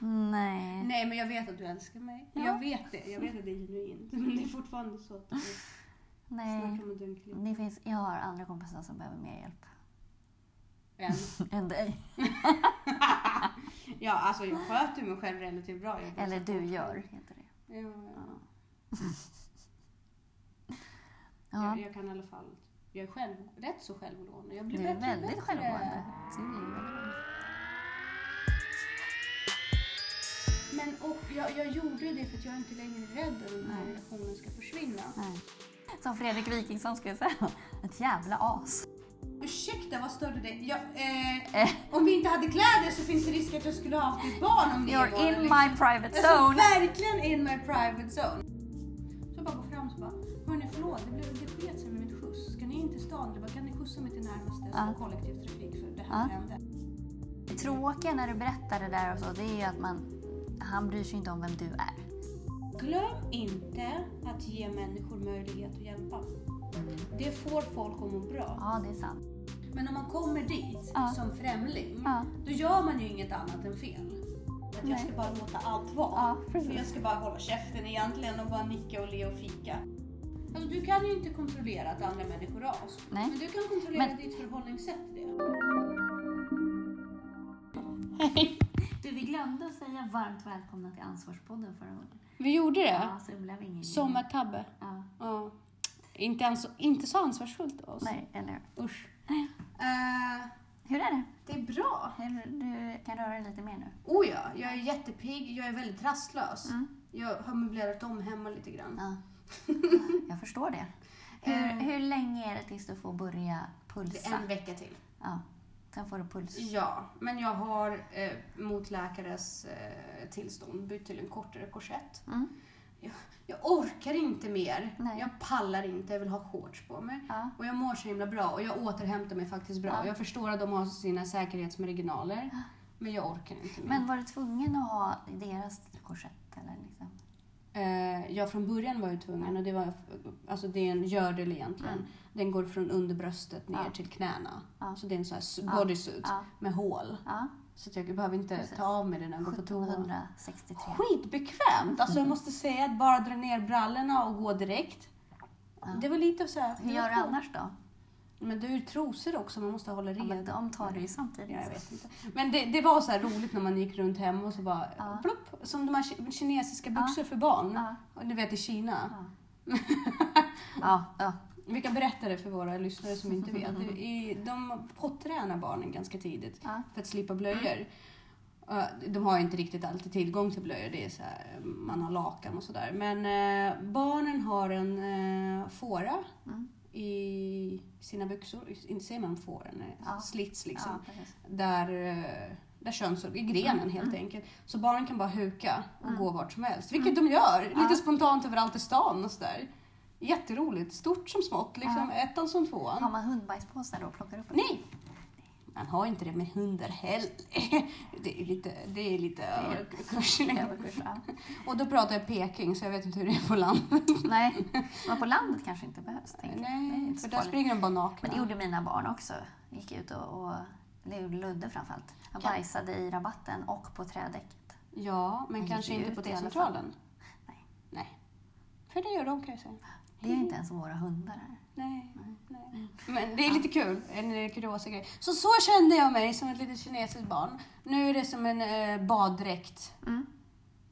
Nej. Nej, men jag vet att du älskar mig. Ja. Jag vet det. Jag vet att det är genuint. Men det är fortfarande så att du Nej. Det finns, jag har andra kompisar som behöver mer hjälp Än. än dig. Ja, alltså jag sköter mig själv relativt bra. Eller du gör, heter det. Ja, ja. Ja, Jag, jag kan i alla fall... Jag är själv, rätt så självgående. Jag blir du är väldigt självgående. Du är väldigt- Men och jag, jag gjorde det för att jag är inte längre rädd att den här Nej. relationen ska försvinna. Nej. Som Fredrik Wikingsson skulle säga. Ett jävla as. Ursäkta, vad störde det? Jag, eh, Eh. om vi inte hade kläder så finns det risk att jag skulle ha haft ett barn om det You're var in liksom. my private Alltså, zone. verkligen in my private zone. Så jag bara går fram och bara, hörni förlåt, det, blev, det sket sig med mitt skjuts. Ska ni in till stan? Jag bara, kan ni skjutsa mig till närmaste Ja. kollektivtrafik för det här hände. Det tråkiga när du berättar det där och så, det är ju att man, han bryr sig inte om vem du är. Glöm inte att ge människor möjlighet att hjälpa. Det får folk att må bra. Ja, det är sant. Men om man kommer dit Ja. som främling, Ja. då gör man ju inget annat än fel. Att jag Nej. ska bara låta allt vara. Ja, jag ska bara hålla käften egentligen och bara nicka och le och fika. Alltså, du kan ju inte kontrollera att andra människor är as. Nej. Men du kan kontrollera Men- ditt förhållningssätt till det. Vi glömde att säga varmt välkomna till Ansvarspodden förra gången. Vi gjorde det. Ja, så det blev ingen Sommartabbe. Ja. Ja. Inte, ens, inte så ansvarsfullt av oss. Nej, eller hur? Usch. Eh, Hur är det? det är bra. Hur, du kan röra dig lite mer nu? Oh ja, jag är jättepigg. Jag är väldigt rastlös. Mm. Jag har möblerat om hemma lite grann. Ja. Jag förstår det. Hur, Eh. hur länge är det tills du får börja Det är pulsa? en vecka till. Ja. Sen får du puls. Ja, men jag har eh, mot läkares eh, tillstånd bytt till en kortare korsett. Mm. Jag, jag orkar inte mer. Nej. Jag pallar inte. Jag vill ha shorts på mig. Ja. Och jag mår så himla bra och jag återhämtar mig faktiskt bra. Ja. Jag förstår att de har sina säkerhetsmarginaler. Men jag orkar inte mer. Men var du tvungen att ha deras korsett? Eller liksom? Eh, ja, från början var jag tvungen och det var, alltså det är en gördel egentligen. Mm. Den går från under bröstet ner Ja. till knäna. Ja. Så det är en sån här Ja. bodysuit Ja. med hål. Ja. Så jag behöver inte Precis. ta av mig den när jag går på toa. 1763. Skitbekvämt! Alltså jag måste säga att bara dra ner brallorna och gå direkt. Ja. Det var lite så här. Hur gör du annars då? Men du är trosor också, man måste hålla Ja, reda. men de tar du ju samtidigt. Ja, jag vet inte. Men det, det var så roligt när man gick runt hemma och så bara Ja. plopp, som de här ki- kinesiska Ja. byxor för barn. Ja. Och Du vet i Kina. Ja. ja, ja. Vi kan berätta det för våra lyssnare som inte vet. De pottränar barnen ganska tidigt Ja. för att slippa blöjor. De har ju inte riktigt alltid tillgång till blöjor, det är så här, man har lakan och sådär. Men eh, barnen har en uh, fåra Mm. i sina byxor. Inte säger man fåra. Ja. slits liksom. ja. Där, eh, där könsorgan, i grenen helt enkelt. Så barnen kan bara huka och gå vart som helst. Vilket de gör, lite spontant överallt i stan och sådär. Jätteroligt, stort som smått. Liksom. Ettan som tvåan. Har man hundbajspåsar då och plockar upp? Nej! Man har inte det med hundar heller. Det är lite, det är lite överkurs. Ja. Och då pratar jag Peking så jag vet inte hur det är på landet. Nej, men på landet kanske inte behövs. Tänker Nej, för där springer de bara nakna. Men det gjorde mina barn också. Gick ut och, och det gjorde Ludde framförallt. Han bajsade i rabatten och på trädäcket. Ja, men kanske inte på T-centralen. Nej. Nej. För det gör de kan jag säga. Det är inte ens våra hundar här. Nej, nej. Men det är lite kul, en kuriosa grej. Så så kände jag mig som ett litet kinesiskt barn. Nu är det som en eh, baddräkt Mm.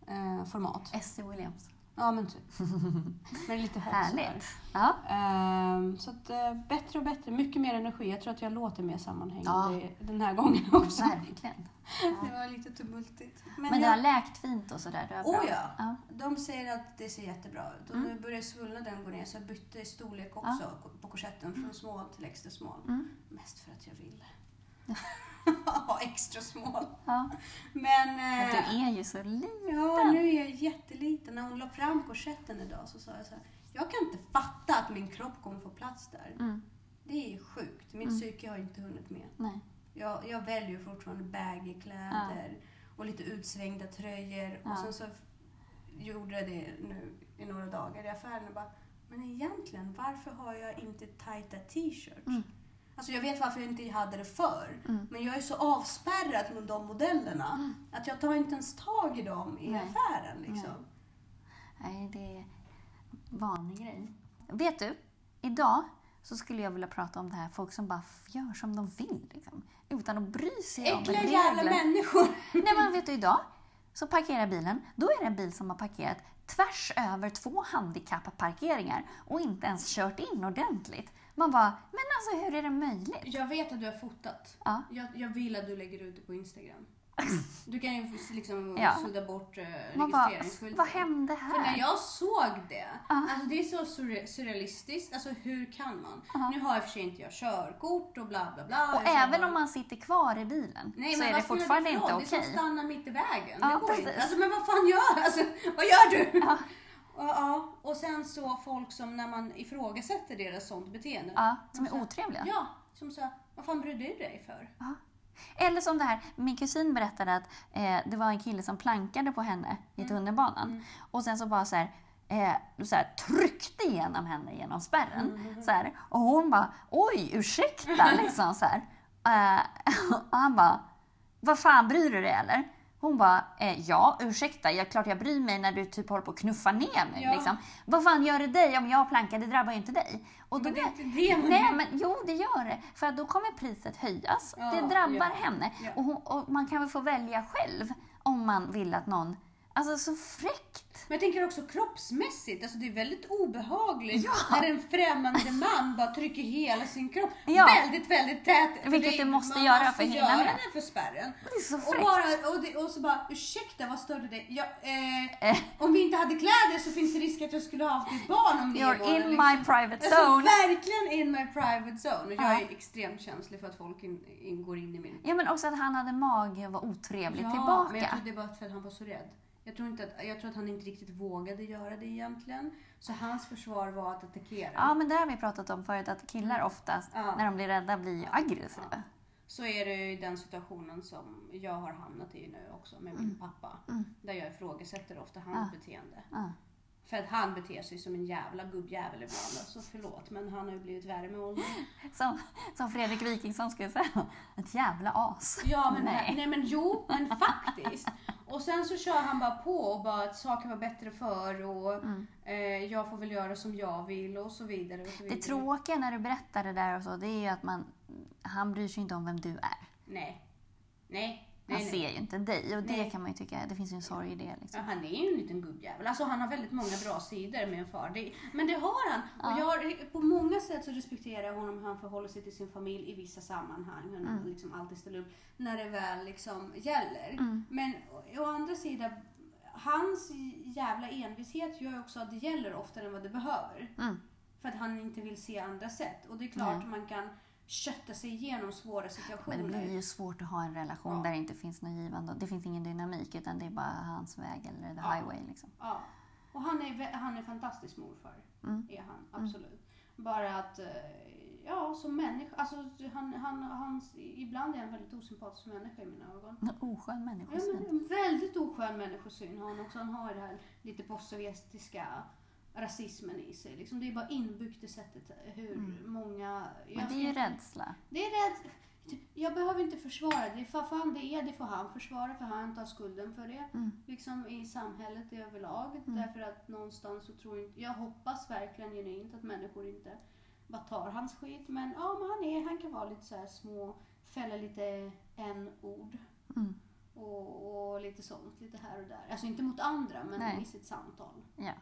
eh, format. Essie Williams. Ja men typ. Men lite. Härligt. Ja. Ehm, så att, eh, bättre och bättre, mycket mer energi. Jag tror att jag låter mer sammanhängande Ja. den här gången också. Verkligen. Det var lite tumultigt. Men du jag- har läkt fint och sådär. Du. Oh ja. ja. De säger att det ser jättebra ut. Och Mm. nu börjar svullnaden gå ner så jag bytte storlek också på korsetten från smal till extra smal. Mm. Mest för att jag ville. ha extra smal. ja. Men... Eh, du är ju så liten. Ja, nu är jag jätteliten. När hon la fram korsetten idag så sa jag så här. Jag kan inte fatta att min kropp kommer få plats där. Mm. Det är sjukt. Mitt Mm. psyke har inte hunnit med. Nej. Jag, jag väljer fortfarande baggy kläder och lite utsvängda tröjor. Ja. Och sen så gjorde jag det nu i några dagar i affären och bara, men egentligen varför har jag inte tajta t-shirts? Mm. Alltså jag vet varför jag inte hade det förr. Mm. Men jag är så avspärrad med de modellerna. Att jag tar inte ens tag i dem i Nej. affären liksom. Nej, det är vanlig grej. Vet du? Idag så skulle jag vilja prata om det här folk som bara gör som de vill. Liksom, utan att bry sig om Äckliga regler. jävla människor. Nej men vet du idag så parkerar bilen. Då är det en bil som har parkerat tvärs över två handikappparkeringar och inte ens kört in ordentligt. Man bara, men alltså hur är det möjligt? Jag vet att du har fotat. Ja. Jag, jag vill att du lägger ut det på Instagram. Du kan ju liksom Ja. sudda bort uh, bara, registreringsskylten. vad hände För när här? jag såg det, alltså det är så surre- surrealistiskt. Alltså hur kan man? Nu har jag för sig inte jag körkort och bla bla bla. Och även om man sitter kvar i bilen Nej, så är det fortfarande för inte roll? Det är som okej. att stanna mitt i vägen. Ja, det går precis. inte. Alltså men vad fan gör alltså, Vad gör du? Ja. Ja, och sen så folk som när man ifrågasätter deras sånt beteende. Ja, som är så otrevliga. Ja, som sa, vad fan bryr du dig för? Ja. Eller som det här, min kusin berättade att eh, det var en kille som plankade på henne i Mm. tunnelbanan. Och sen så bara så här, eh, så här, tryckte igenom henne genom spärren. Mm. Så här, och hon bara, oj ursäkta liksom så här. Eh, och han bara, vad fan bryr du dig eller? Hon bara, eh, ja ursäkta, jag, klart jag bryr mig när du typ håller på att knuffa ner mig. Ja. Liksom. Vad fan gör det dig om jag plankar? Det drabbar ju inte dig. Och Men det är inte det man- Nej, men jo det gör det. För då kommer priset höjas. Ja, det drabbar ja, henne. Och, hon, och man kan väl få välja själv om man vill att någon... Alltså så fräckt! Men jag tänker också kroppsmässigt, alltså det är väldigt obehagligt Ja. när en främmande man bara trycker hela sin kropp Ja. väldigt, väldigt tät. Vilket det- du måste man göra måste för att hinna göra med. det för spärren. Det är så Och, fräckt. bara, och, det, och så bara, ursäkta vad störde dig? Jag, eh, Eh. Om vi inte hade kläder så finns det risk att jag skulle ha haft ett barn om nio You're in liksom. my private Alltså, zone. verkligen in my private zone. Och jag Ja. är extremt känslig för att folk in, in, går in i min... Ja men också att han hade mage och var otrevlig Ja, tillbaka. men jag tror det var för att han var så rädd. Jag tror, inte att, jag tror att han inte riktigt vågade göra det egentligen. Så hans försvar var att attackera. Ja men det har vi pratat om förut att killar oftast Ja. när de blir rädda blir aggressiva. Ja. Så är det ju i den situationen som jag har hamnat i nu också med min pappa. Där jag ifrågasätter ofta hans Mm. Ja. beteende. För att han beter sig som en jävla gubbjävel ibland. Alltså förlåt men han har ju blivit värre med åldern. Som, som Fredrik Wikingsson skulle säga, ett jävla as. Ja men Nej. nej. men jo men faktiskt. Och sen så kör han bara på och bara att saker var bättre förr och Mm. eh, jag får väl göra som jag vill och så vidare. Och så Det vidare. tråkiga när du berättar det där och så, det är ju att man, han bryr sig inte om vem du är. Nej. Nej. Han Nej, nej. ser ju inte dig och det Nej. kan man ju tycka, det finns ju en sorg i det. Liksom. Ja, han är ju en liten gubbjävel. Alltså han har väldigt många bra sidor med en far. Det, men det har han. Och jag, på många sätt så respekterar jag honom hur han förhåller sig till sin familj i vissa sammanhang. Hur han liksom alltid ställer upp när det väl liksom gäller. Men å, å andra sidan, hans jävla envishet gör ju också att det gäller oftare än vad det behöver. Mm. För att han inte vill se andra sätt. Och det är klart man kan kötta sig igenom svåra situationer. Men det blir ju svårt att ha en relation Ja. där det inte finns något givande. Det finns ingen dynamik utan det är bara hans väg eller the Ja. highway. Liksom. Ja. Och han är, han är fantastisk morfar. Mm. Är han, absolut. Bara att, eh, ja som människa, alltså han, han, han, ibland är han väldigt osympatisk människa i mina ögon. En oskön Ja, människosyn. men en väldigt oskön människosyn har han också. Han har det här lite postsovjetiska rasismen i sig. Liksom det är bara inbyggt i sättet hur många... jag Men det är ju rädsla. det är rätt. Jag behöver inte försvara det. För fan det är, det får han försvara för han tar skulden för det. Mm. Liksom i samhället överlag. Därför att någonstans så tror jag inte, jag hoppas verkligen genuint att människor inte bara tar hans skit. Men ja, men han, är, han kan vara lite så här små, fälla lite en-ord. Mm. Och, och lite sånt, lite här och där. Alltså inte mot andra, men Nej. i sitt samtal. Ja.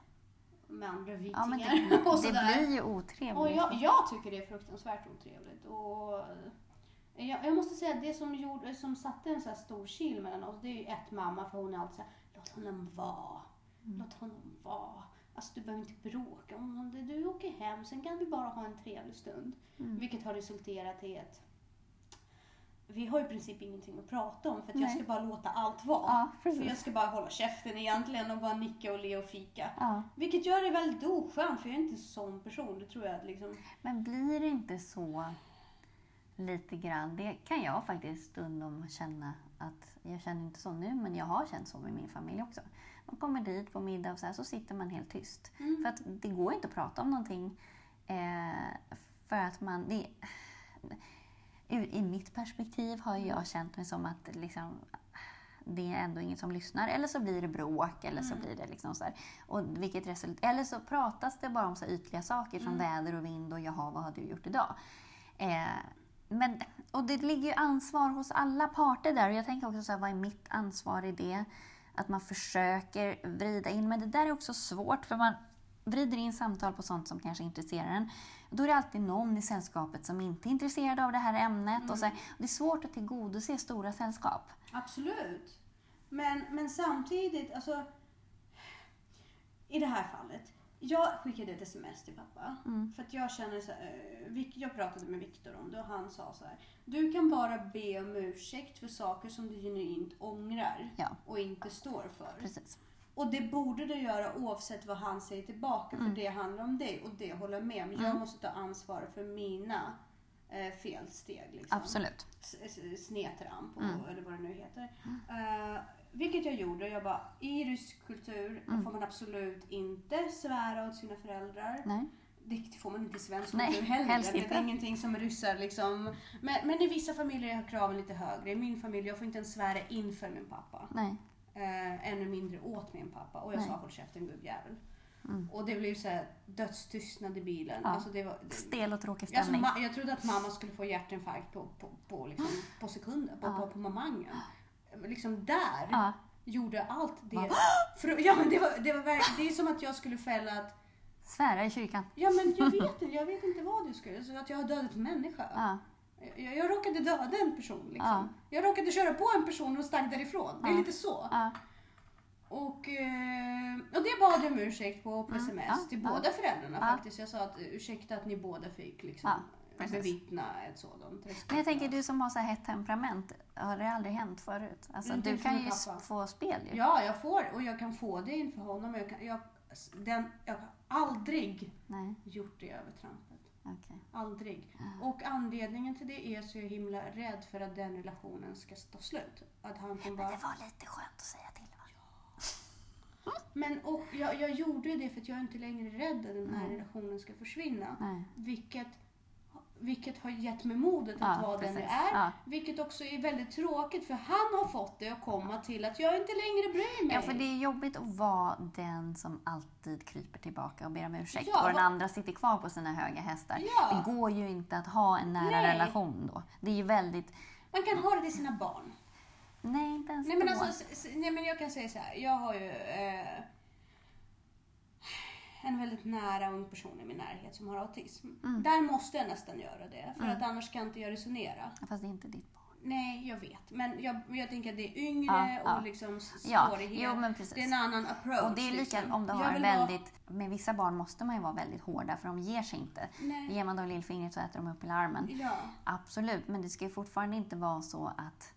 Med andra Ja, men vikingar det, och det sådär. blir ju otrevligt. Och jag, jag tycker det är fruktansvärt otrevligt. Och eh, jag, jag måste säga att det som, gjorde, som satte en så här stor kil mellan oss, det är ju ett mamma för hon är alltid såhär, låt honom vara. Låt honom vara. Alltså du behöver inte bråka om honom. Du åker hem, sen kan vi bara ha en trevlig stund. Vilket har resulterat i att vi har i princip ingenting att prata om för att jag ska bara låta allt vara. Ja, för jag ska bara hålla käften egentligen och bara nicka och le och fika. Ja. Vilket gör det väldigt oskönt för jag är inte en sån person. Det tror jag liksom... Men blir det inte så lite grann, det kan jag faktiskt stundom känna att, jag känner inte så nu, men jag har känt så med min familj också. Man kommer dit på middag och så, här, så sitter man helt tyst. För att det går inte att prata om någonting. Eh, för att man, det, i, i mitt perspektiv har jag känt mig som att liksom, det är ändå ingen som lyssnar. Eller så blir det bråk, eller så blir det liksom så här. Och vilket result, eller så pratas det bara om så ytliga saker som väder och vind och jaha, vad har du gjort idag? Eh, men, och det ligger ju ansvar hos alla parter där. Och jag tänker också så här, vad är mitt ansvar i det? Att man försöker vrida in, men det där är också svårt för man vrider in samtal på sånt som kanske intresserar en. Då är det alltid någon i sällskapet som inte är intresserad av det här ämnet. Och så och det är svårt att tillgodose stora sällskap. Absolut. Men, men samtidigt, alltså. I det här fallet. Jag skickade ett sms till pappa. Mm. För att jag känner så här, eh, Jag pratade med Viktor om det och han sa så här. Du kan bara be om ursäkt för saker som du genuint ångrar. Ja. Och inte står för. Precis. Och det borde du göra oavsett vad han säger tillbaka. Mm. För det handlar om dig och det håller jag med om. Jag måste ta ansvar för mina eh, felsteg. Liksom. Absolut. S- snedtramp och, Mm. eller vad det nu heter. Eh, vilket jag gjorde. Jag bara, i rysk kultur Mm. får man absolut inte svära åt sina föräldrar. Nej. Det får man inte i svensk Nej, kultur heller. Det är ingenting som ryssar liksom. Men, men i vissa familjer är kraven lite högre. I min familj, jag får inte ens svära inför min pappa. Nej. Eh, ännu mindre åt min pappa. Och jag Nej. sa håll käften gubbjävel. Mm. Och det blev så här dödstystnad i bilen. Ja. Alltså det var, det, Stel och tråkig alltså, stämning. ma- jag trodde att mamma skulle få hjärtinfarkt på, på, på, liksom, på sekunden, på, Ja. på, på mamangen. Liksom där Ja. gjorde allt det. För, ja, men det, var, det, var, det är som att jag skulle fälla att, Svära i kyrkan. ja men jag vet inte, jag vet inte vad du skulle, så att jag har dödat en människa. Ja. Jag, jag råkade döda en person liksom. Ja. Jag råkade köra på en person och stack därifrån. Det är lite så. Och, eh, och det bad jag om ursäkt på, på Mm, sms till båda föräldrarna faktiskt. Jag sa att ursäkta att ni båda fick liksom, precis. bevittna ett sådant. Men jag tänker, du som har så här hett temperament, har det aldrig hänt förut? Alltså, Inte du kan ju pappa. få spel ju. Ja, jag får och jag kan få det inför honom. Jag, kan, jag, den, jag har aldrig Nej, gjort det övertrampet. Okej. Aldrig. Och anledningen till det är så jag är himla rädd för att den relationen ska ta slut. Att han kommer Men bara... det var lite skönt att säga till va? Men och jag, jag gjorde det för att jag är inte längre rädd att den här Nej. relationen ska försvinna. Nej. Vilket, vilket har gett mig modet att Ja, vara den jag precis. är. Ja. Vilket också är väldigt tråkigt för han har fått det att komma till att jag inte längre bryr mig. Ja, för det är jobbigt att vara den som alltid kryper tillbaka och ber om ursäkt Ja, och den andra sitter kvar på sina höga hästar. Ja. Det går ju inte att ha en nära Nej. relation då. Det är ju väldigt... Man kan ha det till sina barn. Nej, inte ens Nej men, då. alltså, nej men jag kan säga så här. Jag har ju eh, en väldigt nära ung person i min närhet som har autism. Mm. Där måste jag nästan göra det. För att annars kan inte jag resonera. Fast det är inte ditt barn. Nej, jag vet. Men jag, jag tänker att det är yngre Ja, ja. och liksom s- Ja, svårighet. jo, men precis. Det är en annan approach. Och det är lika liksom. om du har väldigt... Med vissa barn måste man ju vara väldigt hårda för de ger sig inte. Nej. Ger man dem lillfingret så äter de upp hela armen. Ja. Absolut, men det ska ju fortfarande inte vara så att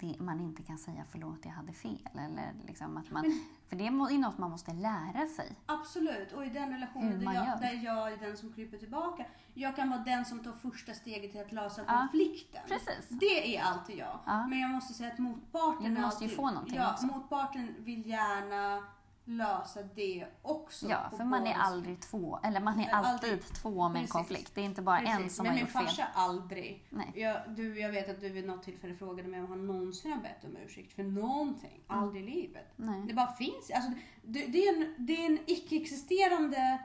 det, man inte kan säga förlåt, jag hade fel. Eller liksom att man, Men- för det är något man måste lära sig. Absolut, och i den relationen där jag, där jag är den som kryper tillbaka. Jag kan vara den som tar första steget till att lösa Ja, konflikten. precis. Det är alltid jag. Ja. Men jag måste säga att motparten Du måste ju alltid, få någonting ja, också. motparten vill gärna lösa det också. Ja, för man är aldrig två, eller man är Aldrig. alltid två med en konflikt. Det är inte bara en Precis, som men har min gjort fel. farsa aldrig. Nej. Jag, du, jag vet att du vid något tillfälle frågade mig om han någonsin har bett om ursäkt för någonting. Mm. Aldrig i livet. Nej. Det bara finns. Alltså, det, det, är en, det är en icke-existerande...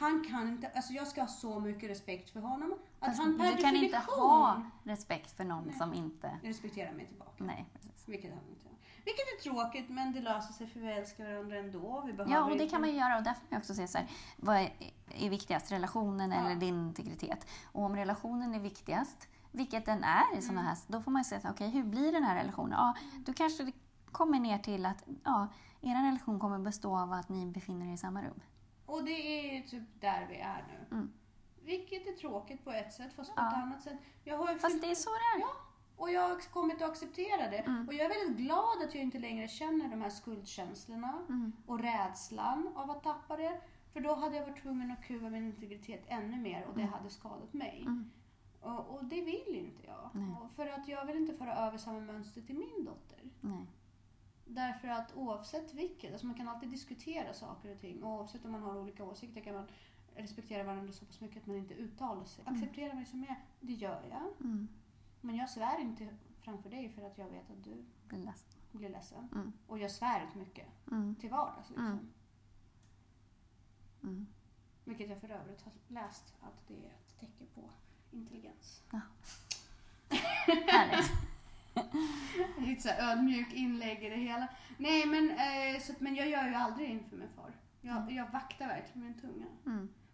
Han kan inte... Alltså jag ska ha så mycket respekt för honom. Att Fast han per du kan inte ha respekt för någon Nej. som inte... respekterar mig tillbaka. Nej, precis. Vilket han inte gör. Vilket är tråkigt men det löser sig för vi älskar varandra ändå. Vi behöver Ja, och det inte- kan man ju göra och därför kan jag också säga så här, vad är, är viktigast, relationen Ja. eller din integritet? Och om relationen är viktigast, vilket den är i sådana Mm. här, då får man säga okej, hur blir den här relationen? Ja, då kanske det kommer ner till att, ja, er relation kommer bestå av att ni befinner er i samma rum. Och det är ju typ där vi är nu. Mm. Vilket är tråkigt på ett sätt fast på Ja. ett annat sätt. Jag har ju Fast det är så det är. Ja, och jag har kommit att acceptera det. Mm. Och jag är väldigt glad att jag inte längre känner de här skuldkänslorna Mm. och rädslan av att tappa det. För då hade jag varit tvungen att kuva min integritet ännu mer och det hade skadat mig. Mm. Och, och det vill inte jag. För att jag vill inte föra över samma mönster till min dotter. Nej. Därför att oavsett vilket, alltså man kan alltid diskutera saker och ting. Och oavsett om man har olika åsikter kan man respekterar varandra så pass mycket att man inte uttalar sig. Acceptera mig som jag är, det gör jag. Mm. Men jag svär inte framför dig för att jag vet att du Blir ledsen. blir ledsen. Mm. Och jag svär inte mycket Mm. till vardags. Liksom. Mm. Mm. Vilket jag för övrigt har läst att det är ett tecken på intelligens. Härligt. Lite så här ödmjuk inlägg i det hela. Nej men, eh, så, att- men jag gör ju aldrig inför min far. Jag, jag vaktar verkligen min tunga.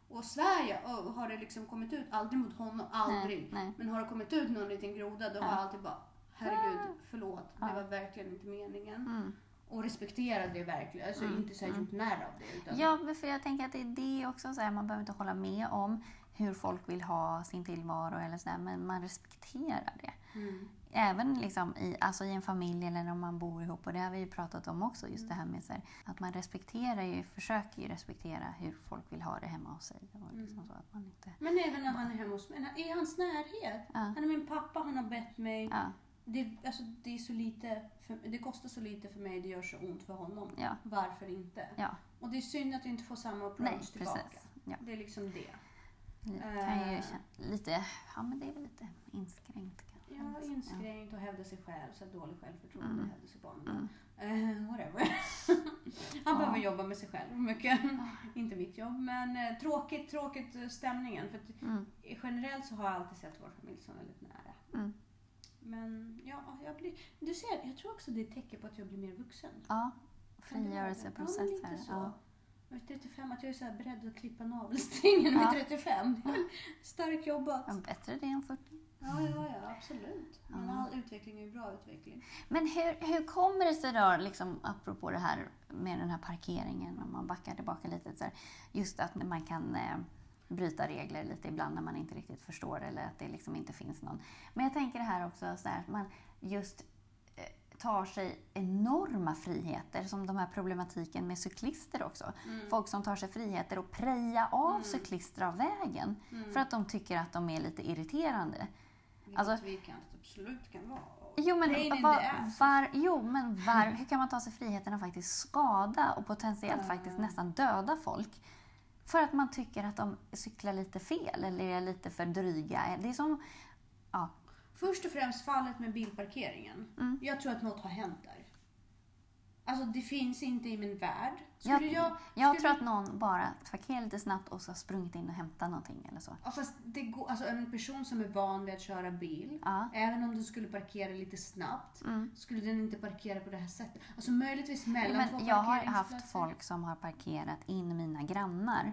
Mm. Och svär jag och har det liksom kommit ut, aldrig mot honom, aldrig. Nej, nej. Men har det kommit ut någon liten groda då har Ja. jag alltid bara Herregud, förlåt. Ja. Det var verkligen inte meningen. Mm. Och respektera det verkligen. Alltså Mm, inte så här mm. gjort när av det. Utan, Ja, för jag tänker att det är det också. Så här, man behöver inte hålla med om hur folk vill ha sin tillvaro eller så där, men man respekterar det. Mm. Även liksom i, alltså i en familj eller när man bor ihop. Och det har vi ju pratat om också. Just det här med här, att man respekterar ju, försöker ju respektera hur folk vill ha det hemma hos sig. Och liksom så att man inte, Men även när han är hemma hos mig, i hans närhet. ja, Han är min pappa, han har bett mig. ja, Det, alltså, det, är så lite för, det kostar så lite för mig, det gör så ont för honom. ja, Varför inte? ja. Och det är synd att du inte får samma Nej, approach tillbaka. precis. Ja. Det är liksom det. Det kan ju Eh. känna, lite, ja men det är väl lite inskränkt kanske. Ja, inskränkt och hävda sig själv, så här dålig självförtroende, Mm. hävda sig barn. Mm. Eh, whatever. Han Ja. behöver jobba med sig själv mycket. inte mitt jobb, men eh, tråkigt, tråkigt eh, stämningen. För att, Mm, generellt så har jag alltid sett vår familj som väldigt nära. mm. Men ja, jag blir... Du ser, jag tror också det är ett tecken på att jag blir mer vuxen. Ja, Kan vara frigörelseprocess Ja, här. så. Ja. Är 35, att jag är så här beredd att klippa navelsträngen Ja. vid 35. Starkt jobbat. Ja, bättre det än 40. Ja, ja, ja, absolut. Men all utveckling är ju bra utveckling. Men hur, hur kommer det sig då, liksom, apropå det här med den här parkeringen, om man backar tillbaka lite, så här, just att man kan eh, bryta regler lite ibland när man inte riktigt förstår eller att det liksom inte finns någon. Men jag tänker det här också, så här, att man just eh, tar sig enorma friheter, som de här problematiken med cyklister också. Folk som tar sig friheter att preja av Mm. cyklister av vägen Mm. för att de tycker att de är lite irriterande. Vilket Alltså- vi kan absolut kan vara. Jo men, var, var, jo, men var, hur kan man ta sig friheten att faktiskt skada och potentiellt faktiskt nästan döda folk? För att man tycker att de cyklar lite fel eller är lite för dryga. Det är som... Ja. Först och främst fallet med bilparkeringen. Mm. Jag tror att något har hänt där. Alltså det finns inte i min värld. Skulle Jag, jag, jag tror att någon bara parkerar lite snabbt och så har sprungit in och hämtat någonting eller så. Ja, fast det går, alltså en person som är van vid att köra bil, Ja. även om du skulle parkera lite snabbt, Mm. skulle den inte parkera på det här sättet. Alltså möjligtvis mellan två Men jag har haft folk som har parkerat in mina grannar.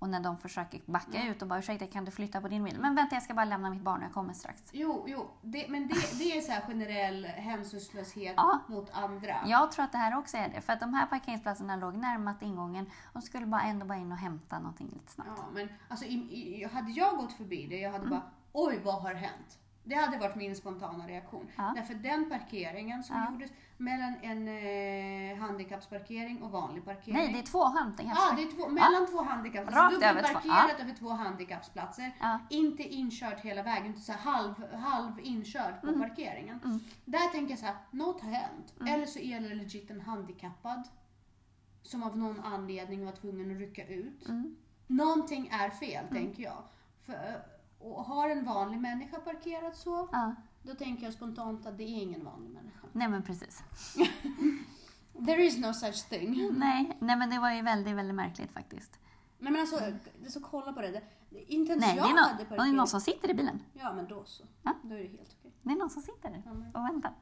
Och när de försöker backa Mm. ut och bara ursäkta kan du flytta på din bil? Men vänta jag ska bara lämna mitt barn, jag kommer strax. Jo, jo det, men det, det är så här generell hänsynslöshet Ja. mot andra. Jag tror att det här också är det. För att de här parkeringsplatserna låg närmast ingången. De skulle bara ändå bara in och hämta någonting lite snabbt. Ja, men alltså, i, i, hade jag gått förbi det, jag hade Mm. bara oj vad har hänt? Det hade varit min spontana reaktion. Ja. Därför den parkeringen som Ja. gjordes mellan en eh, handikappsparkering och vanlig parkering. Nej, det är två hämtningar. Ja, det är två, mellan två handikapps... Rakt Alltså över två, dubbelparkerat över två handikappsplatser. Ja. Inte inkört hela vägen, inte så halv, halv inkörd på Mm. parkeringen. Där tänker jag så här, något har hänt. Eller så är det legit en handikappad som av någon anledning var tvungen att rycka ut. Mm. Någonting är fel, tänker jag. För, och har en vanlig människa parkerat så, Ja. då tänker jag spontant att det är ingen vanlig människa. Nej men precis. There is no such thing. Nej, nej men det var ju väldigt, väldigt märkligt faktiskt. Nej men alltså, det är så kolla på det. det inte ens Nej, det jag är, hade någon, det är parkerat. någon som sitter i bilen. Ja men då så. Ja. Då är det helt okej. Det är någon som sitter där och väntar.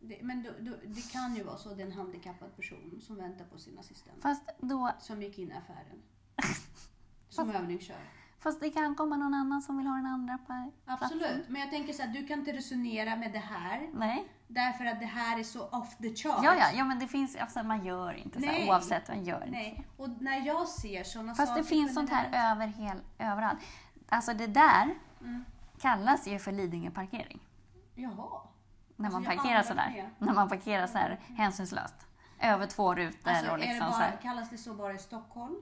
det, men då, då, det kan ju vara så, det är en handikappad person som väntar på sin assistent. Fast, då, Som gick in i affären. Som Fast- övningskör. Fast det kan komma någon annan som vill ha den andra platsen. Absolut. Men jag tänker så här, du kan inte resonera med det här. Nej. Därför att det här är så off the chart. Ja, ja, ja, men det finns, alltså, man gör inte så här, oavsett, man gör inte så. Nej, och när jag ser sådana Fast saker det finns sånt här över hel, överallt. Alltså det där Mm. kallas ju för Lidingö-parkering. Jaha. När Alltså, man har parkerar sådär. När man parkerar så här hänsynslöst. Över två rutor Alltså, och är det liksom så bara, här. kallas det så bara i Stockholm?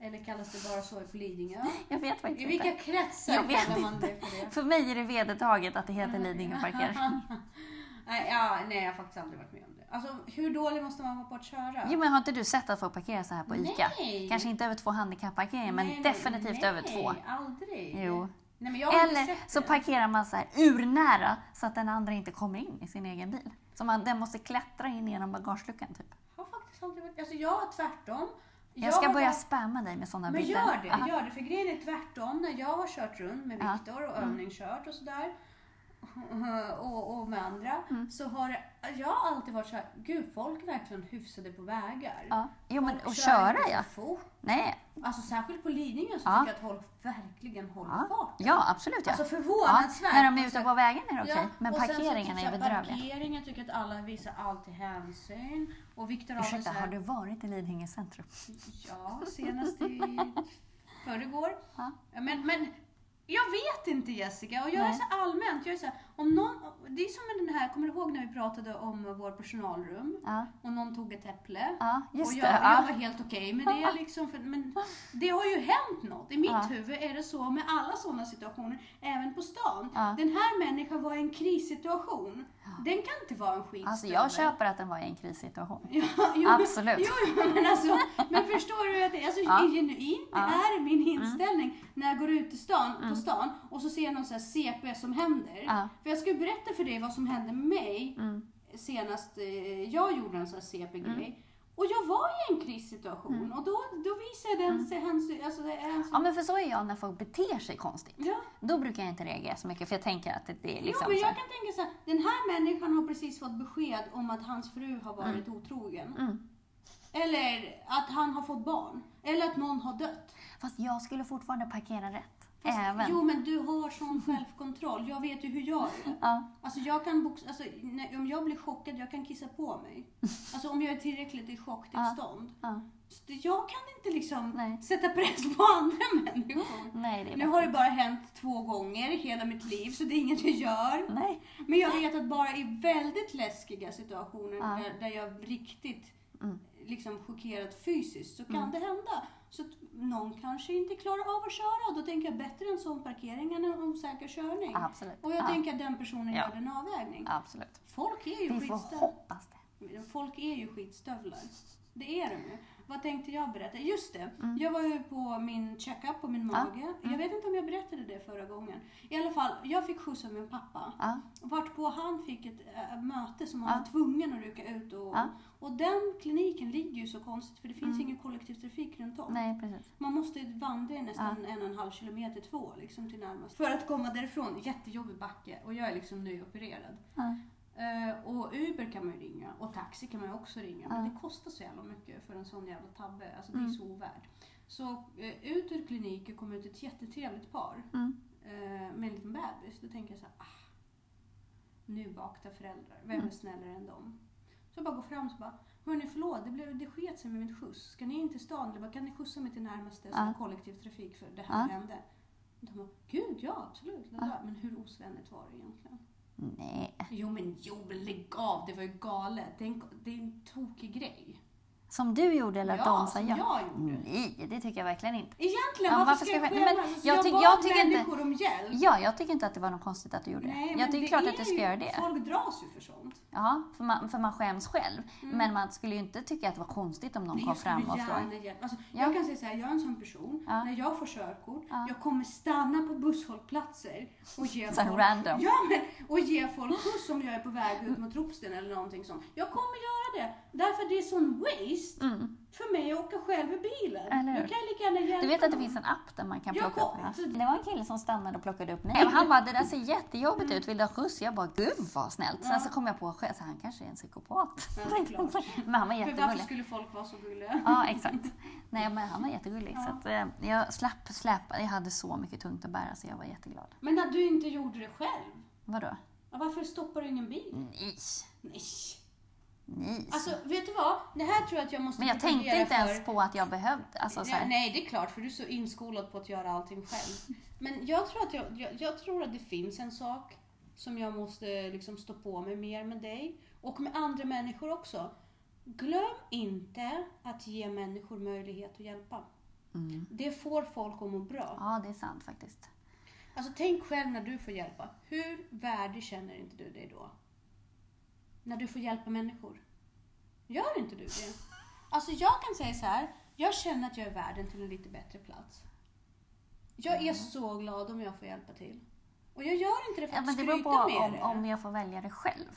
Eller kallas det bara så på Lidingö? Jag vet I faktiskt vilka inte. kretsar Jag vet kallar man inte. det för det? För mig är det vedertaget att det heter Lidingö-parkering. nej, ja, nej, jag har faktiskt aldrig varit med om det. Alltså hur dålig måste man vara på att köra? Jo, men har inte du sett att folk parkerar så här på ICA? Nej. Kanske inte över två handikapparkeringar, men Nej, nej, definitivt nej, över två. aldrig. Jo. Nej, inte Eller så det. parkerar man så här urnära så att den andra inte kommer in i sin egen bil. Så man, den måste klättra in genom bagageluckan typ. Jag har faktiskt aldrig varit... Alltså jag har tvärtom. Jag ska har börja varit- spamma dig med sådana Men bilder. gör det, Aha. gör det. För grejen är tvärtom. När jag har kört runt med. Viktor och övningskört och sådär. Och, och med andra. Mm. Så har jag har alltid varit så här, gud folk är verkligen hyfsade på vägar. Ja. Jo, men Folk och kör köra inte ja. fort. Nej. Alltså särskilt på Lidingö så Ja. tycker jag att folk verkligen håller Ja, farten. ja absolut ja. Alltså ja. förvånansvärt. När de är Alltså, ute på vägarna är det okej, Ja, men typ är bedrövliga. Parkeringen tycker att alla visar alltid hänsyn. Och väl Ursäkta, här- har du varit i Lidingö centrum? Ja, senast i förrgår. Ja. Ja, Men, men jag vet inte Jessica. Och jag är Nej. så allmänt. Jag är så här, om någon, det är som med den här, kommer du ihåg när vi pratade om vår personalrum? Ja, Och någon tog ett äpple. ja och det. jag, jag Ja. var helt okej med det. Liksom, för, men det har ju hänt något. I mitt huvud är det så med alla sådana situationer, även på stan. Den här människan var i en krissituation. Den kan inte vara en skitstövel. Alltså jag köper att den var i en krissituation. Jo, Absolut. Jo, men, alltså, men förstår du att det alltså, Ja. genuint, det. Mm. är min inställning när jag går ut i stan, på stan och så ser jag någon sån här CP som händer. Ja. För jag ju berätta för dig vad som hände med mig Mm. senast eh, jag gjorde en sån här CP-grej. Och jag var i en krissituation och då, då visade den sig hänsyn, alltså. Mm. Ja men för så är jag när folk beter sig konstigt. Ja. Då brukar jag inte reagera så mycket för jag tänker att det är liksom jo, men jag kan tänka så här, den här människan har precis fått besked om att hans fru har varit otrogen. Mm. Eller att han har fått barn. Eller att någon har dött. Fast jag skulle fortfarande parkera rätt. Fast, Även. Jo, men du har sån självkontroll. Jag vet ju hur jag är. Ja. Alltså jag kan box, alltså, när, om jag blir chockad, jag kan kissa på mig. Alltså om jag är tillräckligt i chocktillstånd. Ja. Så det- jag kan inte liksom Nej. sätta press på andra människor. Nej, det är Nu har det bara hänt två gånger i hela mitt liv, så det är inget jag gör. Nej. Men jag vet att bara i väldigt läskiga situationer Ja. där, där jag riktigt Mm. Liksom chockerat fysiskt så kan det hända. Så att någon kanske inte klarar av att köra och då tänker jag bättre en sån parkering än en osäker körning. Absolut. Och jag ja. tänker att den personen Ja. gör en avvägning. Absolut. Folk är ju Vi får skitstövlar. hoppas det. Folk är ju skitstövlar. Det är de ju. Vad tänkte jag berätta? Just det, Mm. jag var ju på min checkup på min mage. Jag vet inte om jag berättade det förra gången. I alla fall, jag fick skjuts av min pappa. Ja. Vart på han fick ett äh, möte som han Ja. var tvungen att rycka ut. Och, och den kliniken ligger ju så konstigt för det finns ingen kollektivtrafik runt om. Nej, precis. Man måste ju vandra i nästan en och en halv kilometer, två liksom till närmast. För att komma därifrån, jättejobbig backe och jag är liksom nyopererad. Ja. Eh, och Uber kan man ju ringa och taxi kan man ju också ringa. Men Ja. det kostar så jävla mycket för en sån jävla tabbe. Alltså det är Mm. så ovärt. Så eh, ut ur kliniken kom ut ett jättetrevligt par eh, med en liten bebis. Då tänker jag så här, ah, nybakta föräldrar, vem är Mm. snällare än dem? Så jag bara går fram och bara, hörni förlåt, det, blev, det sket sig med mitt skjuts. Ska ni in till stan? Eller bara, kan ni skjutsa mig till närmaste Ja. ja. kollektivtrafik för det här Ja. hände? Och de bara, gud ja absolut. Men hur osvennigt var det egentligen? Nej. Jo men jo, men lägg av, det var ju galet. Det är en, det är en tokig grej. Som du gjorde eller Ja, de sa som ja? jag gjorde. Nej, det tycker jag verkligen inte. Egentligen, Ja, varför, varför ska jag skämmas? men Alltså, jag jag, bad jag tycker inte- människor om hjälp. Ja, jag tycker inte att det var något konstigt att du gjorde Nej, det. Jag tycker klart att du ska ju- göra det. Folk dras ju för sånt. Ja, för man, för man skäms själv. Men man skulle ju inte tycka att det var konstigt om någon Nej, kom fram och frågade. Alltså, Ja. Jag kan säga så här, jag är en sån person. Ja. När jag får körkort, Ja. jag kommer stanna på busshållplatser och ge Så folk, random. Ja, men, och ge folk skjuts om jag är på väg ut mot Ropsten eller någonting sånt. Jag kommer göra det. Därför det är sån waste Mm. för mig att åka själv i bilen. Eller hur? Kan jag lika gärna hjälpa Du vet att det någon. finns en app där man kan plocka upp det? Var en kille som stannade och plockade upp mig. Han bara, det där ser jättejobbigt ut, vill du ha skjuts? Jag bara, gud vad snällt. Sen så kom jag på själv, så han kanske är en psykopat. Ja. Men han var För varför jättegullig. skulle folk vara så gulliga? Ja, exakt. Nej, men han var jättegullig. Ja. Så att, eh, jag slapp släpa, jag hade så mycket tungt att bära så jag var jätteglad. Men när du inte gjorde det själv, Vadå? ja, varför stoppar du ingen bil? Nej. Nej. Nej. Alltså, vet du vad? Det här tror jag att jag måste men jag tänkte inte ens för. på att jag behövde. Alltså, så här, nej, det är klart, för du är så inskolad på att göra allting själv. Men jag tror att, jag, jag, jag tror att det finns en sak som jag måste liksom stå på mig mer med dig och med andra människor också. Glöm inte att ge människor möjlighet att hjälpa. mm. Det får folk att må bra. Ja, det är sant faktiskt. Alltså tänk själv när du får hjälpa. Hur värdig känner inte du dig då? När du får hjälpa människor. Gör inte du det? Alltså jag kan säga så här. Jag känner att jag är värden till en lite bättre plats. Jag är Mm. så glad om jag får hjälpa till. Och jag gör inte det för Ja, att men det beror skryta på med om, det. om jag får välja det själv.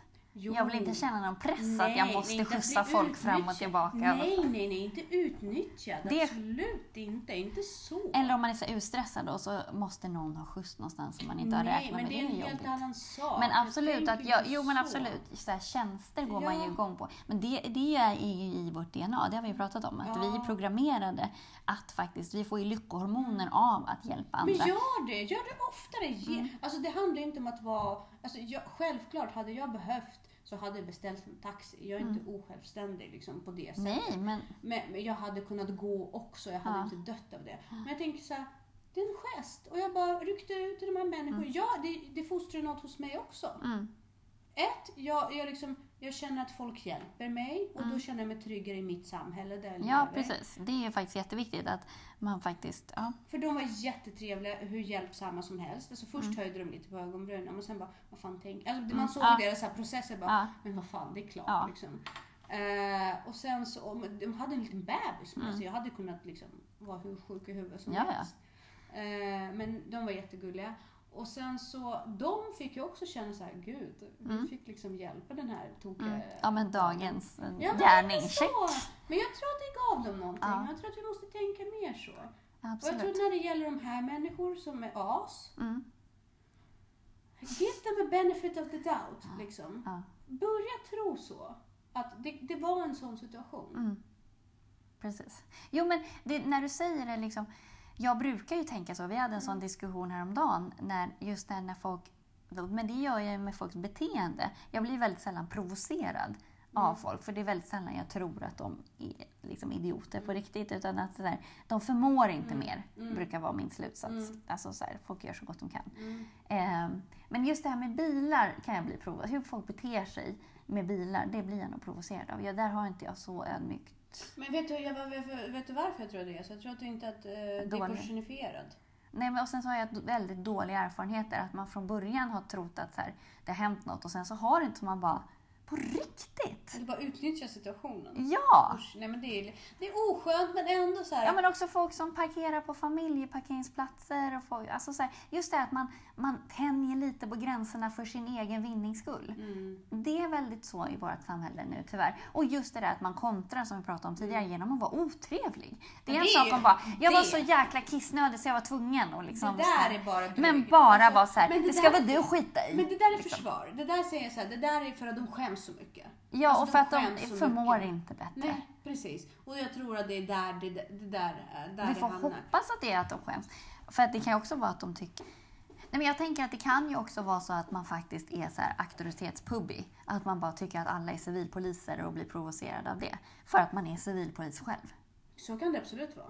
Jo. Jag vill inte känna någon press att Nej, jag måste att skjutsa folk fram och tillbaka. Nej, nej, nej, inte utnyttjad. Det- Absolut inte. Inte så. Eller om man är så utstressad och så måste någon ha skjuts någonstans som man inte har nej, räknat men med. det är en helt jobbigt. annan sak. Men absolut, att jag, jo men absolut, så här, tjänster går man ju Ja. igång på. Men det, det är ju i vårt DNA, det har vi ju pratat om. Att Ja. vi är programmerade att faktiskt, vi får ju lyckohormoner av att hjälpa Men andra. gör det, gör det oftare. Mm. Alltså det handlar inte om att vara, alltså jag, självklart hade jag behövt så hade jag beställt en taxi. Jag är inte osjälvständig liksom på det sättet. Mm. Nej, men Men, men jag hade kunnat gå också, jag hade Ja. inte dött av det. Men jag tänker så här, det är en gest. Och jag bara ryckte ut till de här människorna. Ja, det, det fostrar något hos mig också. mm, Ett, jag, jag, liksom, jag känner att folk hjälper mig och då känner jag mig tryggare i mitt samhälle där jag Mm. ja lever. precis. Det är faktiskt jätteviktigt att man faktiskt, ja. För de var jättetrevliga, hur hjälpsamma som helst. Alltså först höjde de lite på ögonbrynen men sen bara, vad fan tänk... Alltså man såg Mm. Ja. deras så processer bara, Ja. men vad fan det är klart Ja. liksom. Eh, och sen så, och de hade en liten bebis med så jag hade kunnat liksom vara hur sjuk i huvudet som Mm. Ja, ja. helst. Eh, men de var jättegulliga. Och sen så, de fick ju också känna så här, gud, vi fick liksom hjälpa den här tokiga... Mm. Ja men dagens Ja, men gärning, så. Men jag tror att det gav dem någonting. Ja. Jag tror att vi måste tänka mer så. Och jag tror Absolut. att när det gäller de här människor som är as, Mm. give them a benefit of the doubt. Liksom. Ja. Börja tro så. Att det, det var en sån situation. Mm. Precis. Jo, men det, när du säger det, liksom, jag brukar ju tänka så. Vi hade en sån diskussion häromdagen, när, just när folk... Men det gör jag ju med folks beteende. Jag blir väldigt sällan provocerad av folk, för det är väldigt sällan jag tror att de är liksom idioter på riktigt. Utan att där, de förmår inte mer, brukar vara min slutsats. Alltså så här, folk gör så gott de kan. Ehm, men just det här med bilar kan jag bli provocerad Hur folk beter sig med bilar, det blir jag nog provocerad av. Ja, där har inte jag så ödmjukt Men vet du, jag, vet, vet du varför jag tror det är så? Jag tror att det inte att eh, det är Dålig. personifierad. Nej, men och sen så har jag väldigt dåliga erfarenheter. Att man från början har trott att så här, det har hänt något och sen så har det inte. Man bara, på riktigt? Eller bara utnyttja situationen. Ja! Usch, nej men det är, det är oskönt men ändå så här. Ja, men också folk som parkerar på familjeparkeringsplatser. Och folk, alltså så här, just det att man, man tänjer lite på gränserna för sin egen vinnings skull. Mm. Det är väldigt så i vårt samhälle nu tyvärr. Och just det där att man kontrar som vi pratade om tidigare genom att vara otrevlig. Det är Men en det sak om bara, jag var det- så jäkla kissnödig så jag var tvungen att liksom... Det där är bara drygt. Men bara Alltså, vara så här, det, det ska där- väl du skita i? Men det där är liksom. försvar. Det där säger jag så här, det där är för att de skäms så mycket. Ja, Alltså, och för att de skäms förmår mycket. inte bättre. Nej, precis. Och jag tror att det är där det, det där, är- där Vi får hoppas att det är att de skäms. För att det kan ju också vara att de tycker... Nej, men jag tänker att det kan ju också vara så att man faktiskt är så här auktoritetspubig. Att man bara tycker att alla är civilpoliser och blir provocerad av det. För att man är civilpolis själv. Så kan det absolut vara.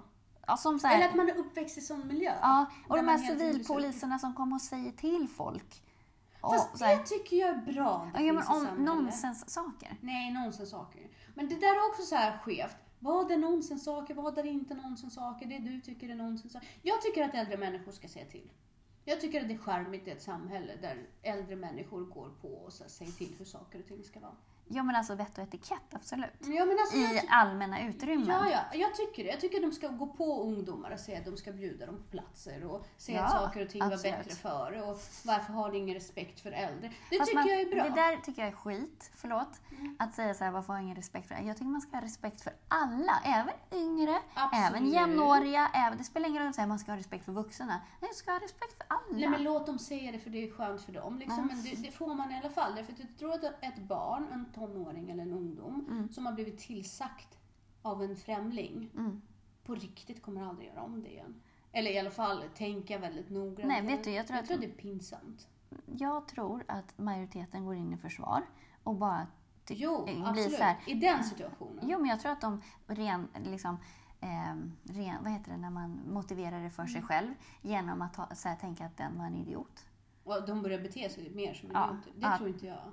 Ja, här, Eller att man är uppväxt i sån miljö. ja, och de här civilpoliserna som kommer och säger till folk. Fast här, det tycker jag är bra. Det ja, men om nonsenssaker. Nej, nonsenssaker. Men det där är också så här skevt. Vad är nonsenssaker? Vad är inte nonsenssaker? Det du tycker är nonsenssaker. Jag tycker att äldre människor ska säga till. Jag tycker att det är charmigt i ett samhälle där äldre människor går på och så säger till hur saker och ting ska vara. Ja, men alltså vett och etikett, absolut. Ja, alltså, I allmänna utrymmen. Ja, ja, jag tycker det. Jag tycker att de ska gå på ungdomar och säga att de ska bjuda dem på platser och säga att Ja, saker och ting var absolut. bättre förr och varför har ni ingen respekt för äldre? Det Fast tycker man, jag är bra. Mm. Det där tycker jag är skit, förlåt. Att säga så här, varför har jag ingen respekt för det? Jag tycker man ska ha respekt för alla, även yngre, Absolut. även jämnåriga, även, det spelar ingen roll att man ska ha respekt för vuxna. Nej, ska ha respekt för alla. Nej men låt dem säga det för det är skönt för dem. Liksom. Men det, det får man i alla fall. Därför att jag tror att ett barn, en tonåring eller en ungdom Mm. som har blivit tillsagt av en främling Mm. på riktigt kommer aldrig göra om det igen. Eller i alla fall tänka väldigt noggrant. Nej, vet du, jag tror jag att- tror att det är pinsamt. Jag tror att majoriteten går in i försvar och bara Jo, blir absolut. så här, I den situationen. Jo, men jag tror att de ren, liksom, eh, ren, vad heter det när man motiverar det för Mm. sig själv genom att ha, så här, tänka att den var en idiot. Och de börjar bete sig mer som Ja, idioter. Det ja. tror inte jag.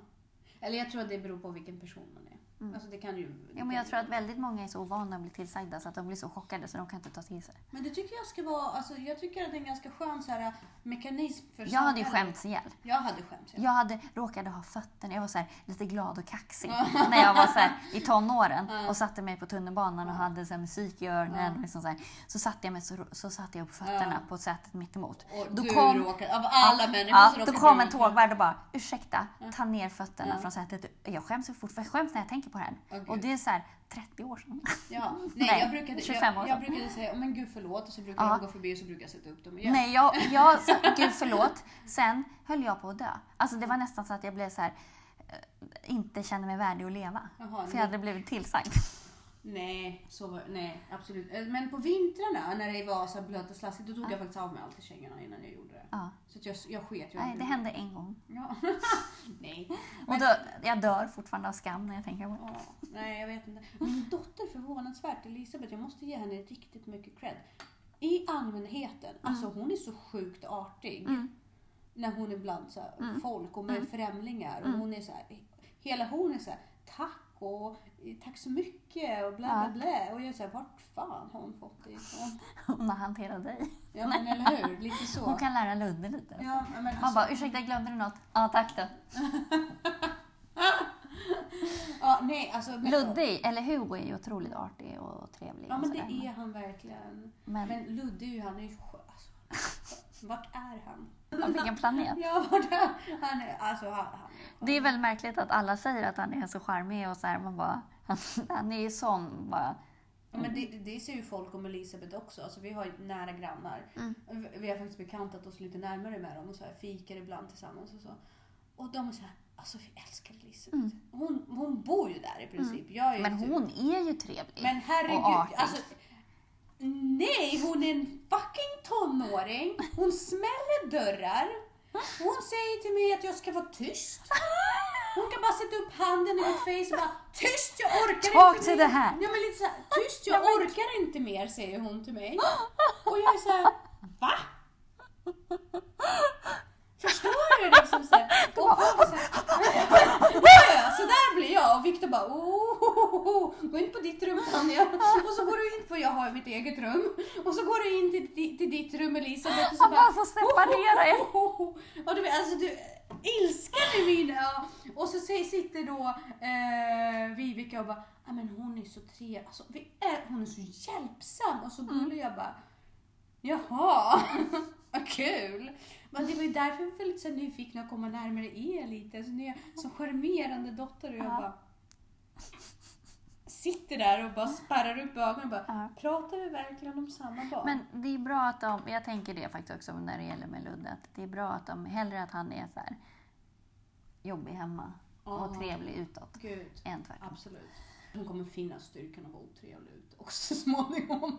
Eller jag tror att det beror på vilken person man är. Alltså det kan ju... Ja, men jag tror att väldigt många är så ovana att bli tillsagda så att de blir så chockade så de kan inte ta till sig. Men det tycker jag ska vara, alltså jag tycker att det är en ganska skön så här, mekanism för Jag hade ju skämts ihjäl. Jag hade skämts. Ja. Jag hade, råkade ha fötterna, jag var så här, lite glad och kaxig när jag var så här, i tonåren och satte mig på tunnelbanan och hade så här, musik i öronen. Liksom så, här, så satte jag mig så, så satte jag upp fötterna på sätet mitt emot. Och Då du kom- råkade, av alla människor Ja, så då kom en tågvärd och bara ursäkta, ta ner fötterna från sätet. Jag skäms fortfarande, jag skäms när jag tänker på det här. Gud. och det är så här 30 år sedan. Ja, nej, Nej, jag, brukade, 25 år jag, jag sedan. brukade säga, men gud förlåt, och så brukar Ja. jag gå förbi och så brukar jag sätta upp dem igen. Nej, jag, jag sa gud förlåt. Sen höll jag på att dö. Alltså det var nästan så att jag blev så här, eh, inte kände mig värdig att leva. Jaha, för jag hade blivit tillsagd. Nej, så var, nej, absolut. Eh, Men på vintrarna när det var så blött och slaskigt, då tog jag faktiskt av mig alltid kängorna innan jag gjorde det. Ja. Så att jag, jag sket ju Nej, det hände en gång. Ja. nej. Och då, jag dör fortfarande av skam när jag tänker på det. Ja, nej, jag vet inte. Min dotter förvånansvärt, Elisabeth, jag måste ge henne riktigt mycket cred. I allmänheten, alltså hon är så sjukt artig. Mm. När hon är bland så här, folk och med främlingar. Och hon är så här, hela hon är så här, tack och eh, tack så mycket och bla bla bla. Och jag här, vart fan har hon fått det ifrån? Hon har hanterat dig. Ja men eller hur, lite så. Hon kan lära Ludde lite. Ja, men Han alltså, bara, ursäkta glömde du något? Ja, tack då. ja, nej, alltså, men, Ludde, eller Hugo är ju otroligt artig och trevlig. Ja men det är han verkligen. Men- Men, Ludde han är ju alltså, Vart är han? Av vilken planet? Ja, vart är han? Är, alltså, han, han Det är väl märkligt att alla säger att han är så charmig och så här, man bara, han, han är ju sån bara. Ja, men det, det- ser ju folk om Elisabeth också. Alltså, vi har ju nära grannar. Vi- Vi har faktiskt bekantat oss lite närmare med dem och så här, fikar ibland tillsammans och så. Och de är så här, alltså vi älskar Elisabeth. Hon, hon bor ju där i princip. Ju Men typ- hon är ju trevlig. Men och herregud, artig. alltså. Nej, hon är en fucking tonåring. Hon smäller dörrar. Hon säger till mig att jag ska vara tyst. Hon kan bara sätta upp handen i mitt face och bara Tyst, jag orkar Talk inte mer. hand. Ja, men lite så här, Tyst, jag orkar inte mer, säger hon till mig. Och jag är så här, va? Förstår du? Liksom så här. Och folk är så här, Ja, så där blir jag. Och Viktor bara, oh, gå in på ditt rum Tanja. Och så går du in, för jag har mitt eget rum. Och så går du in till, till, till ditt rum Elisabeth. Och så bara får separera er. Ja, du alltså du, ilskan i min... Och så sitter då eh, Vivica och bara, ja men hon är så trevlig, alltså, vi är, hon är så hjälpsam. Och så gullig jag bara, jaha, vad kul. Men det var ju därför vi var lite så nyfikna att komma närmare er lite. Så ni är så charmerande dotter och jag Ja. bara sitter där och bara spärrar upp ögonen och bara, Ja. pratar vi verkligen om samma barn? Men det är bra att de, jag tänker det faktiskt också när det gäller med Ludde, att det är bra att de, hellre att han är så här jobbig hemma och trevlig utåt, Gud. än tvärtom. Absolut. Hon kommer finna styrkan att vara otrevlig ut också så småningom.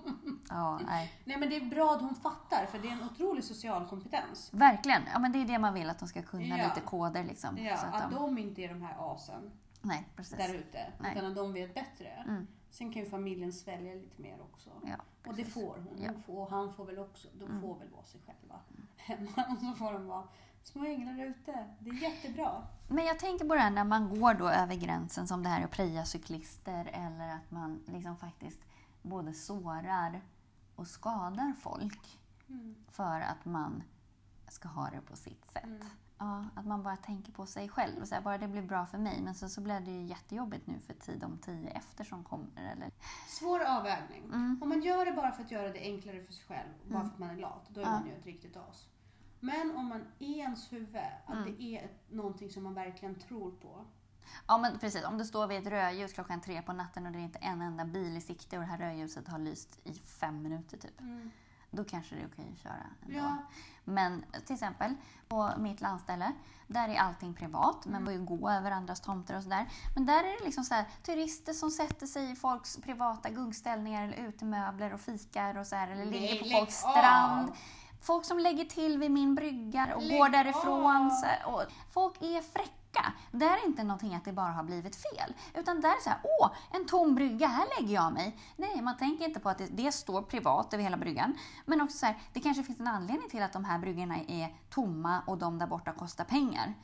Ja, nej. Nej men det är bra att hon fattar för det är en otrolig social kompetens. Verkligen, ja men det är det man vill att de ska kunna, Ja. lite koder liksom. Ja, så att att de, de inte är de här asen nej, precis. där ute. Utan att de vet bättre. Mm. Sen kan ju familjen svälja lite mer också. Ja, och det får hon. Mm. hon får, och han får väl också. De får väl vara sig själva hemma. Och så får de vara små änglar ute. Det är jättebra. Men jag tänker på det här när man går då över gränsen som det här att preja cyklister eller att man liksom faktiskt både sårar och skadar folk Mm. för att man ska ha det på sitt sätt. Mm. Ja, att man bara tänker på sig själv. Och så här, bara det blir bra för mig. Men sen så blev det ju jättejobbigt nu för tid om tio efter som kommer. Eller, Svår avvägning. Mm. Om man gör det bara för att göra det enklare för sig själv, bara för att man är lat, då är Ja. man ju ett riktigt as. Men om man i ens huvud, att Mm. det är någonting som man verkligen tror på. Ja men precis, om det står vid ett rödljus klockan tre på natten och det är inte en enda bil i sikte och det här rödljuset har lyst i fem minuter typ. Då kanske det är okej att köra ändå. Ja. Men till exempel på mitt landställe, där är allting privat. Man får ju gå över andras tomter och sådär. Men där är det liksom så här, turister som sätter sig i folks privata gunkställningar eller utemöbler och fikar och så här, eller Nej, ligger på folks av. strand. Folk som lägger till vid min brygga och Lägg går därifrån. av. Så här, och folk är fräcka. Det är inte någonting att det bara har blivit fel. Utan där är så här, åh, en tom brygga, här lägger jag mig. Nej, man tänker inte på att det, det står privat över hela bryggan. Men också så här, det kanske finns en anledning till att de här bryggorna är tomma och de där borta kostar pengar.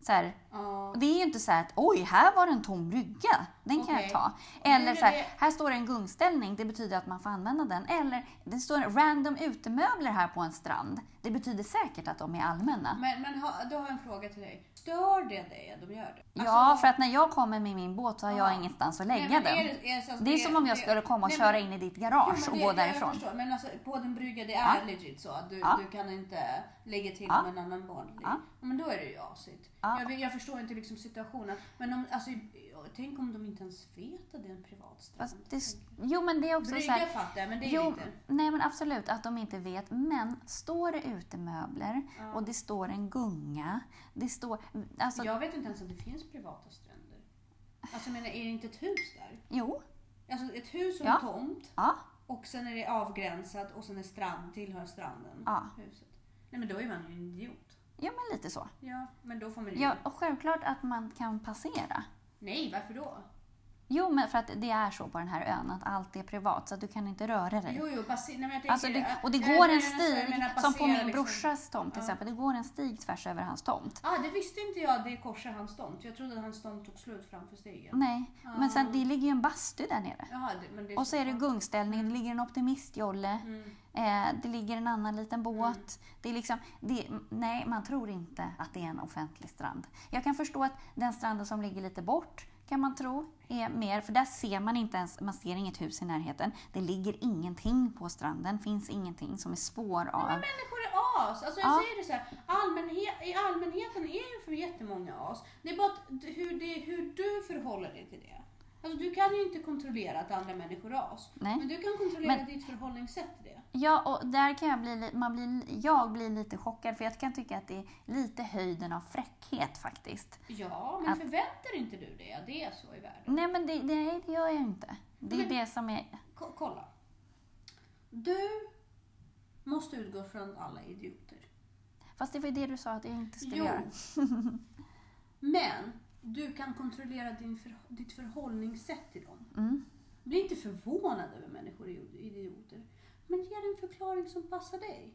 Så här, Ja. det är ju inte så här att oj, här var det en tom brygga. Den kan Okej. jag ta. Eller så här, här står det en gungställning, det betyder att man får använda den. Eller det står random utemöbler här på en strand. Det betyder säkert att de är allmänna. Men, men ha, då har jag en fråga till dig. Stör det dig att de gör det? Ja, Alltså- för att när jag kommer med min båt så har jag Ja. ingenstans att lägga den. är det, är det, så Det är som om jag skulle komma och nej, köra men- in i ditt Jo, garage men och gå därifrån. Jag förstår, men alltså, på den brygga, det Ja. är legit så att du, Ja. du kan inte lägga till Ja. om en annan barn. Ja. Men då är det ju asigt. Ja. Jag, jag förstår inte liksom situationen. Men om, alltså, tänk om de inte ens vet att det är en privat strand. Fast det, jo, men det är också så Brygga här, fattar jag, men det är Jo, lite... nej men absolut att de inte vet. Men står det utemöbler Ja. och det står en gunga. Det står, alltså, Jag vet inte ens att det finns privata stränder. Alltså menar, är det inte ett hus där? jo, Alltså ett hus och Ja. en tomt ja, och sen är det avgränsat och sen är strand, tillhör stranden. Ja. Huset. Nej men då är man ju en idiot. ja men lite så. Ja, men då får man ju... Ja, och självklart att man kan passera. Nej, varför då? Jo, men för att det är så på den här ön att allt är privat så att du kan inte röra dig. Jo, jo, passer, nej, tänker, Alltså det, och det går en menar stig, menar som på min liksom. brorsas tomt till Ja. exempel. Det går en stig tvärs över hans tomt. Ah, det visste inte jag, det korsar hans tomt. Jag trodde att hans tomt tog slut framför stigen. Nej, men sen det ligger ju en bastu där nere. Jaha, det Och så är det gungställning, det ligger en optimistjolle, Mm. Eh, det ligger en annan liten båt. Det är liksom, det, nej, man tror inte att det är en offentlig strand. Jag kan förstå att den stranden som ligger lite bort kan man tro är mer, för där ser man inte ens, man ser inget hus i närheten. Det ligger ingenting på stranden, finns ingenting som är spår av. Men människor är as. Alltså jag Ja. säger det så här, allmänhet, i allmänheten är ju för jättemånga as. Det är bara att hur, det, hur du förhåller dig till det. Alltså du kan ju inte kontrollera att andra människor är as. Nej. Men du kan kontrollera Men- ditt förhållningssätt till det. Ja, och där kan jag bli, li- man blir, jag blir lite chockad för jag kan tycka att det är lite höjden av fräckhet faktiskt. Ja, men Att- förväntar inte du dig att det är så i världen? Nej, men det, det, det gör jag inte. Det är Men- det som är... Ko- kolla. Du måste utgå från alla idioter. Fast det var ju det du sa att jag inte skulle Jo. göra. Men du kan kontrollera din för, ditt förhållningssätt till dem. Mm. Bli inte förvånad över människor är idioter. Men ge en förklaring som passar dig.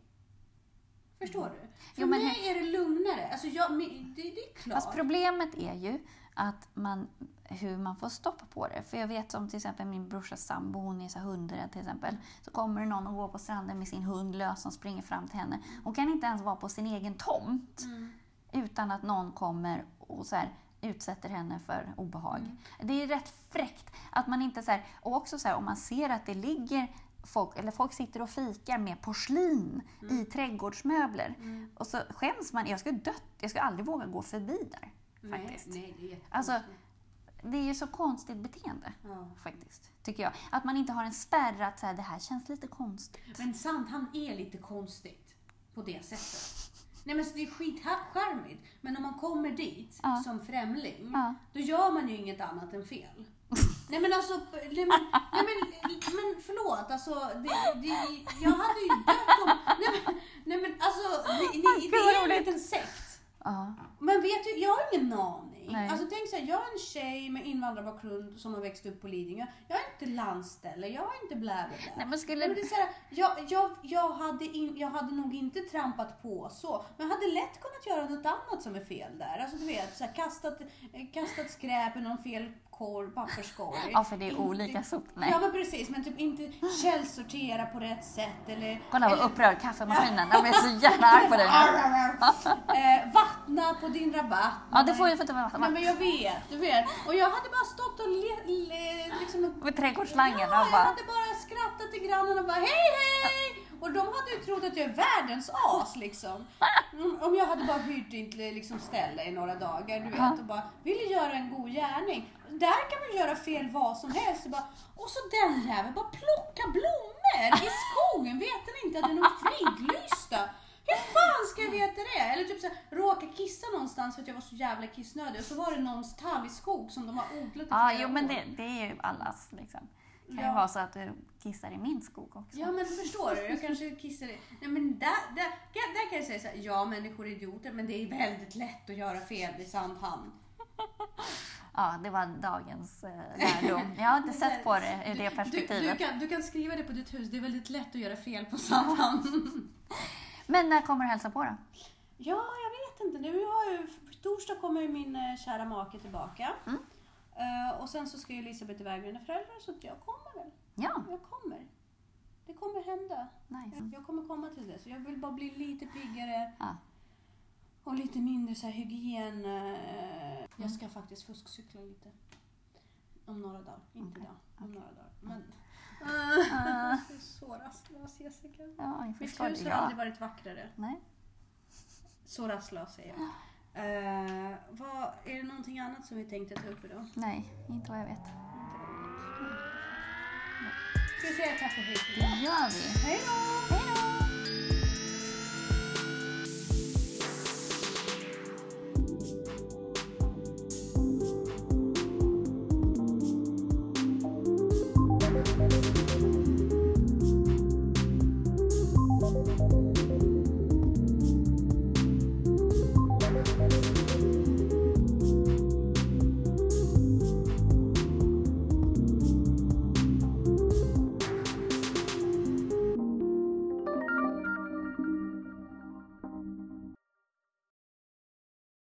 Förstår du? För Mm. Jo, men mig är det lugnare. Alltså jag, det, det är klart. Fast problemet är ju att man, hur man får stopp på det. För jag vet som till exempel min brorsas sambo, hon är så hundrädd till exempel. Så kommer det någon och går på stranden med sin hund lös som springer fram till henne. Hon kan inte ens vara på sin egen tomt Mm. utan att någon kommer och så här, utsätter henne för obehag. Mm. Det är rätt fräckt att man inte så här, och också så här, om man ser att det ligger folk, eller folk sitter och fikar med porslin i trädgårdsmöbler. Mm. Och så skäms man. Jag skulle dött, jag skulle aldrig våga gå förbi där. Nej, Faktiskt. nej, det är Alltså. Det är ju så konstigt beteende ja. faktiskt, tycker jag. Att man inte har en spärr att så här, det här känns lite konstigt. Men sant, han är lite konstigt på det sättet. Nej men så det är skitcharmigt. Men om man kommer dit Ja. som främling, Ja. då gör man ju inget annat än fel. nej men alltså, nej men, nej men, men förlåt, alltså, det, det, jag hade ju dött om... Nej men, nej men alltså, det, det, det är en liten sekt. Ja. Men vet du, jag har ingen aning. Nej. Alltså tänk så här, jag är en tjej med invandrarbakgrund som har växt upp på Lidingö. Jag är inte landställe, jag är inte blä blä blä. Nej, men Nej, skulle... men det är så här, jag, jag, jag, hade in, jag hade nog inte trampat på så, men jag hade lätt kunnat göra något annat som är fel där. Alltså du vet, så här, kastat, kastat skräp i någon fel korg, papperskorg. Ja, för det är Inte- olika sop. Nej. Ja men precis, men typ inte källsortera på rätt sätt eller... Kolla vad eller- upprörd kaffemaskinen. Jag blir så jävla arg på dig nu. eh, vattna på din rabatt. Ja, det får ju inte vara Nej men jag vet, du vet. Och jag hade bara stått och le, le, liksom Med trädgårdsslangen Ja, jag bara... hade bara skrattat till grannarna och bara hej hej! Och de hade ju trott att jag är världens as liksom. Mm, Om jag hade bara hyrt ett liksom, ställe i några dagar, du vet, och bara ville göra en god gärning. Där kan man göra fel vad som helst. Och, bara, och så den jäveln, bara plocka blommor i skogen. Vet den inte att det är någon fridlysta? Hur fan ska jag veta det? Eller typ så här, råka kissa någonstans för att jag var så jävla kissnödig och så var det någons tallskog som de har odlat i flera jo men det, det är ju allas liksom. Det kan Ja. ju vara så att du kissar i min skog också. Ja men förstår du, jag kanske kissar i... Nej men där, där, där kan jag säga så här, ja människor är idioter men det är väldigt lätt att göra fel i Sandhamn. Ja, det var dagens eh, lärdom. Jag har inte sett på det ur det Du, du, perspektivet. kan, du kan skriva det på ditt hus, det är väldigt lätt att göra fel på Sandhamn. Men när kommer du hälsa på då? ja, jag vet inte. Nu har ju, torsdag kommer min eh, kära make tillbaka. Mm. Eh, och sen så ska ju Elisabeth iväg med hennes föräldrar så jag kommer väl. Ja, Jag kommer. Det kommer hända. nice. Jag kommer komma till det. Så jag vill bara bli lite piggare Ja. och lite mindre så här hygien. eh, Jag ska faktiskt fuskcykla lite. Om några dagar. Inte Okej, idag. Om några dagar. Men... Är så rastlös Jessica. Ja, jag Mitt hus det. har aldrig varit vackrare. Nej. Så rastlös är jag. Eh, vad, är det någonting annat som vi tänkte ta upp idag? Nej, inte vad jag vet. Ska vi säga tack och hej? Det gör vi. Hej då!